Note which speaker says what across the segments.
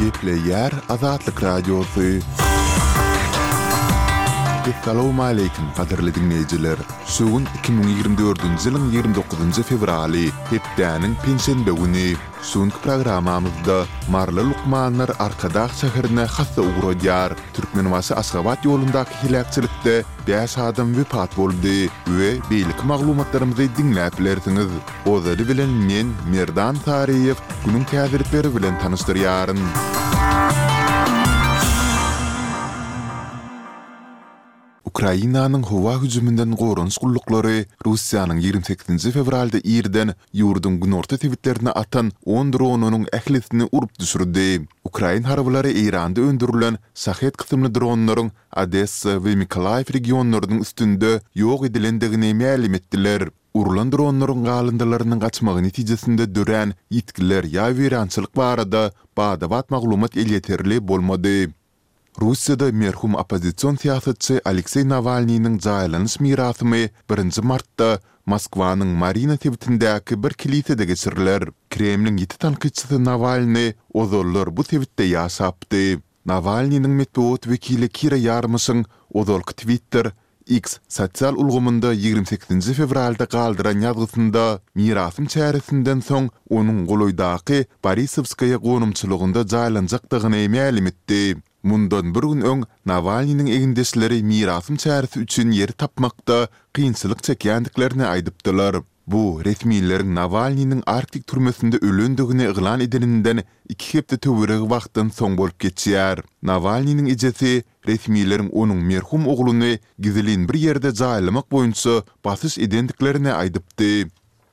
Speaker 1: Gepleýär Azatlyk Radiosy. Assalamualaikum, gadyrly diňleýjiler! Şu gün 2024-nji ýylyň 29-njy fewraly, hepdäniň penşenbe güni. Şu günki programmamyzda maryly lukmanlar Arkadag şäherine hassa ugradýar. Türkmenbaşy-Aşgabat ýolundaky heläkçilikde Bäş adam wepat boldy we beýleki maglumatlarymyzy diňläp bilersiňiz. Ozaly bilen men, Merdan Saryýew, günüň täzelikleri bilen tanyşdyrýaryn. Ukrainanyň howa hüjüminden goranyş gulluklary Russiýanyň ýigrimi sekizinji fewralda irden ýurduň günorta sebitlerine atan on dronynyň ählisini urup düşürdi. Ukrain harbylary Eýranda öndürilen Şahed kysymly dronlaryň Odessa we Mykolaýew regionlarynyň üstünde ýok edilendigini mälim etdiler. Urlan dronlaryň galyndylarynyň gaçmagy netijesinde dörän ýitgiler ýa weýrançylyk barada bada-bat maglumat elýeterli bolmady. Russiýada merhum oppozision syýasatçy Alekseý Nawalnynyň jaýlanyş mirasymy birinji martda Moskwanyň Marina sebitindäki bir kilisede geçiriler. Kremliň ýiti tankytçysy Nawalny ozallar bu sebitde ýaşapdy. Nawalnynyň metbugat wekili Kira Ýarmyşyň ozalky Twitter, X, sosial ulgamynda ýigrimi sekizinji fewralda galdyran ýazgysynda, mirasym çäresinden soň onuň golaýdaky Borisowskaýa gonamçylygynda jaýlanjakdygyny mälim etdi. Mundan bir gün öň Nawalnynyň egindeşleri mirasym çäresi üçin ýer tapmakda kynçylyk çekýändiklerini aýdypdylar. Bu, resmiler Nawalnynyň Arktik türmesinde ölendigini yglan edeninden iki hepde töweregi wagtdan soň bolup geçýär. Nawalnynyň ejesi resmileriň onuň merhum ogluny gizlin bir ýerde jaýlamak boýunça basyş edendiklerini aýdypdy.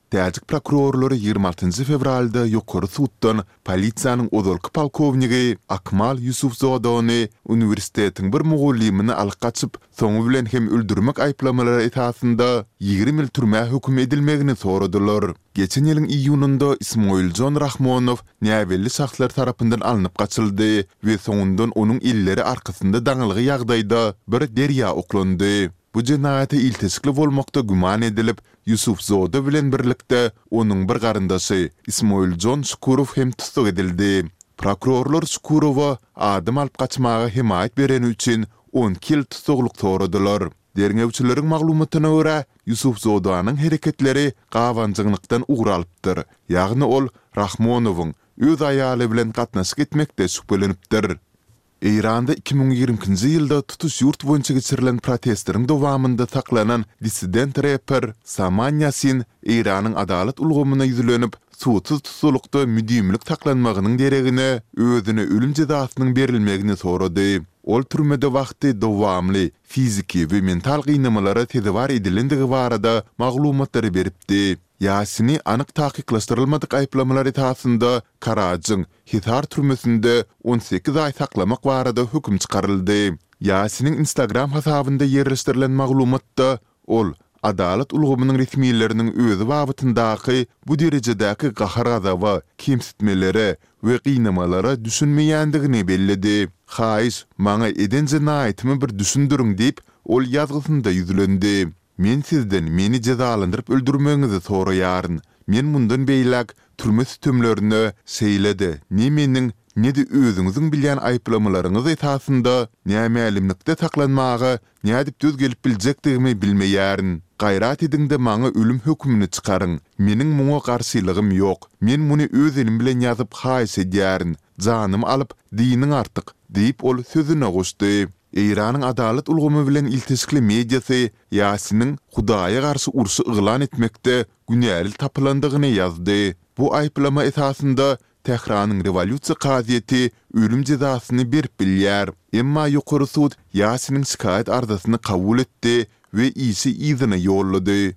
Speaker 1: Täjik prokurorlary ýigrimi altynjy fewralda ýokary suddan polisiýanyň ozalky polkownigi Akmal Ýusufzodany uniwersitetiň bir mugallymyny alyp gaçyp, soňy bilen hem öldürmek aýyplamalary esasynda ýigrimi ýyl türmä höküm edilmegini soradylar. Geçen ýylyň iýunynda Ismoiljon Rahmonow näbelli şahslar tarapyndan alnyp gaçyldy we soňundan onuň elleri arkasynda daňylgy ýagdaýda bir derýa oklandy. Bu jenaýata ilteşikli bolmakda güman edilip, Ýusufzoda bilen birlikde onuň bir garyndaşy Ismoiljon Şukurow hem tussag edildi. Prokurorlar Şukurowa adam alyp gaçmaga hemaýat bereni üçin on iki ýyl tussaglyk soradylar. Derňewçileriň maglumatyna görä, Ýusufzodanyň hereketleri gabanjyňlykdan ugur alypdyr, ýagny ol Rahmonowyň öz aýaly bilen gatnaşyk etmekde şübhelenipdir. Eýranda iki müň ýigrimi ikinji ýylda tutuş ýurt boýunça geçirilen protestleriň dowamynda saklanan dissident repper Saman Ýasin Eýranyň adalat ulgamyna ýüzlenip, suwsuz tussaglyk-da müdimilik saklanmagynyň deregine, özüne ölüm jezasynyň berilmegini sorady. Ol türmede wagty dowamly fiziki we mental gynamalara sezewar edilendigi barada maglumatlary beripdi. Ýasini anyk takyklaşdyrylmadyk aýyplamalar esasynda Karajyň Hisar türmesinde on sekiz aý saklamak barada höküm çykaryldy. Ýasiniň Instagram hasabynda ýerleşdirilen maglumatda Ol, adalat ulgamynyň resmileriniň özi babatyndaky bu derejedäki gahar-gazaba, kemsitmelere we gynamalara düşünmeýändigini belledi. Haýyş, maňa eden jenaýatymy bir düşündiriň diýip, ol ýazgysynda ýüzlendi. Men sizden meni jezalandyryp öldürmegiňizi soraýaryn. Men mundan beýläk türme sütemlerine şeýle-de ne meniň, ne-de özüňiziň bilýän aýyplamalaryňyz esasynda nämälimlikde saklanmaga Nädip döz gelip biljekdigimi bilmeýärin. Gaýrat ediň-de maňa ölüm hökümini çykaryň. Meniň muňa garşylygym ýok. Men muny öz elim bilen ýazyp haýyş edýärin. Janymy alyp, dynyň artyk, diýip, ol sözüne goşdy. Eýranyň adalat ulgamy bilen ilteşikli mediasy Ýasiniň Hudaýa garşy urşy yglan etmekde günäli tapylandygyny ýazdy. Bu aýyplama esasynda Tähranyň rewolýusiýa kazyýeti ölüm jezasyny berip bilýär. Emma ýokary sud Ýasiniň şikaýat arzasyny kabul etdi we işi yzyna ýollady.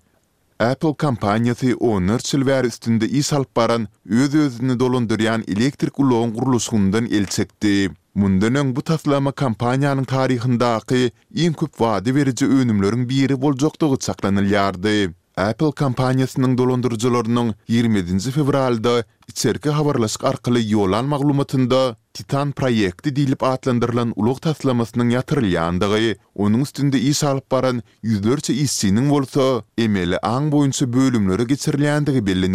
Speaker 1: Apple kompaniýasy onlarça ýyl bäri üstünde iş alyp baran öz-özüni dolandyrýan elektrik ulagyň gurluşygyndan el çekdi. Mundan öň bu taslama kompaniýanyň taryhyndaky iň köp wada beriji önümleriň biri boljakdygy çaklanylýardy. Apple kompaniýasynyň dolandyryjylarynyň ýigrimi ýedinji fewralda içerki habarlaşyk arkaly ýollan maglumatynda Titan proýekti diýlip atlandyrylan ulag taslamasynyň ýatyrylýandygy, onuň üstünde iş alyp baran ýüzlerçe işçiniň bolsa emeli aň boýunça bölümlere geçirilýändigi bellenilýär.